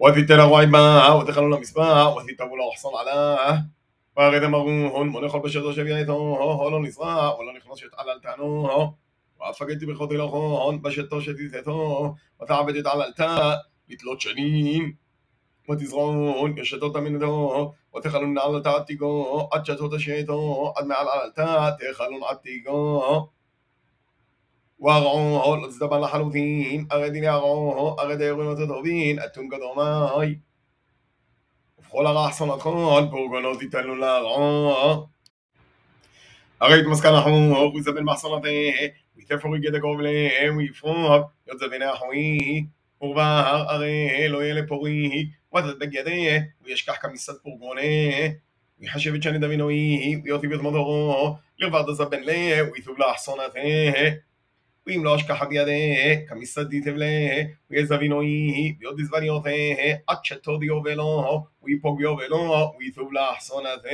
وزيت رواي ما ودخلوا المسبا وزيت ابو لو احصل على فاريد مرو هون مو نخل بشر دو شبيان ايتو هو هو لو نسرا ولا نخلص يتعلى التانو هو بخوتي لو هون بشتو شتي تو وتعبد يتعلى التا سنين شنين وتزرو هون يشتو تامين دو وتخلوا نعلى تاتيكو اتشتو تشيتو اد على التا تخلوا نعتيكو ورعوه الزبا לחלוטין, הרי דיני הרעו, הרי דיירונות הטובין, אתון קדומי. ובכל הרע אסונתכון, פורגונות תיתנו להרעו. הרי התמסכן החור, ויזבל מחסונתה, ויתפור יגד הגובלה, ויפרוק, יוצא ביני החוי. ורבר הרי לא יהיה לפורי, ותת בגדה, וישכח כמסד פורגונה. ויחשב את שני דמינוי, ויוטיב את מודורו, לרבר דזבן לה, ויתוב לאחסונתה. ואם לא אשכחה בידה, כמסדי תבלה, ויזבינוי, ויוד דזבניותה, עד שתודי יובלו, ויפוג יובלו, ויתוב לאחסונתה.